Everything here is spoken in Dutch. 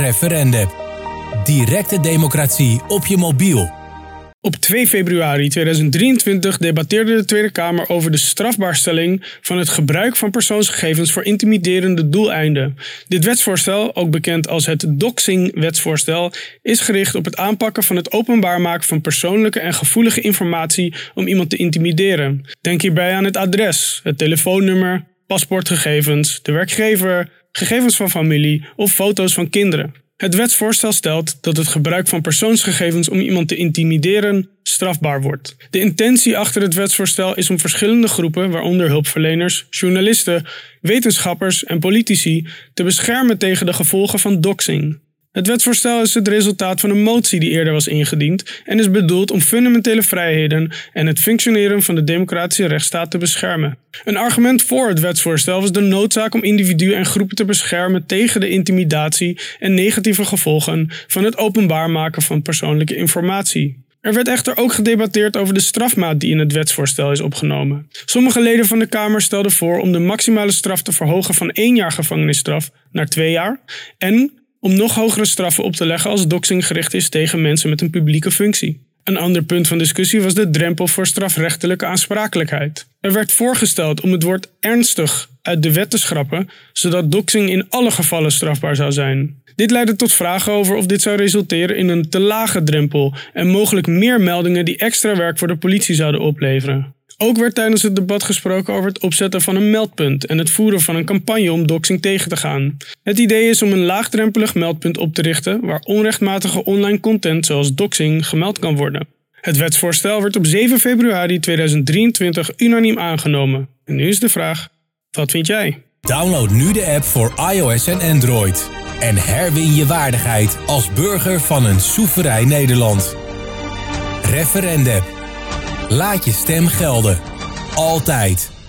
Referende. Directe democratie op je mobiel. Op 2 februari 2023 debatteerde de Tweede Kamer over de strafbaarstelling van het gebruik van persoonsgegevens voor intimiderende doeleinden. Dit wetsvoorstel, ook bekend als het Doxing-wetsvoorstel, is gericht op het aanpakken van het openbaar maken van persoonlijke en gevoelige informatie om iemand te intimideren. Denk hierbij aan het adres, het telefoonnummer, paspoortgegevens, de werkgever, gegevens van familie of foto's van kinderen. Het wetsvoorstel stelt dat het gebruik van persoonsgegevens om iemand te intimideren strafbaar wordt. De intentie achter het wetsvoorstel is om verschillende groepen, waaronder hulpverleners, journalisten, wetenschappers en politici, te beschermen tegen de gevolgen van doxing. Het wetsvoorstel is het resultaat van een motie die eerder was ingediend en is bedoeld om fundamentele vrijheden en het functioneren van de democratische rechtsstaat te beschermen. Een argument voor het wetsvoorstel was de noodzaak om individuen en groepen te beschermen tegen de intimidatie en negatieve gevolgen van het openbaar maken van persoonlijke informatie. Er werd echter ook gedebatteerd over de strafmaat die in het wetsvoorstel is opgenomen. Sommige leden van de Kamer stelden voor om de maximale straf te verhogen van één jaar gevangenisstraf naar twee jaar en om nog hogere straffen op te leggen als doxing gericht is tegen mensen met een publieke functie. Een ander punt van discussie was de drempel voor strafrechtelijke aansprakelijkheid. Er werd voorgesteld om het woord ernstig uit de wet te schrappen, zodat doxing in alle gevallen strafbaar zou zijn. Dit leidde tot vragen over of dit zou resulteren in een te lage drempel en mogelijk meer meldingen die extra werk voor de politie zouden opleveren. Ook werd tijdens het debat gesproken over het opzetten van een meldpunt en het voeren van een campagne om doxing tegen te gaan. Het idee is om een laagdrempelig meldpunt op te richten waar onrechtmatige online content zoals doxing gemeld kan worden. Het wetsvoorstel werd op 7 februari 2023 unaniem aangenomen. En nu is de vraag: wat vind jij? Download nu de app voor iOS en Android. En herwin je waardigheid als burger van een soeverein Nederland. Referendum. Laat je stem gelden. Altijd.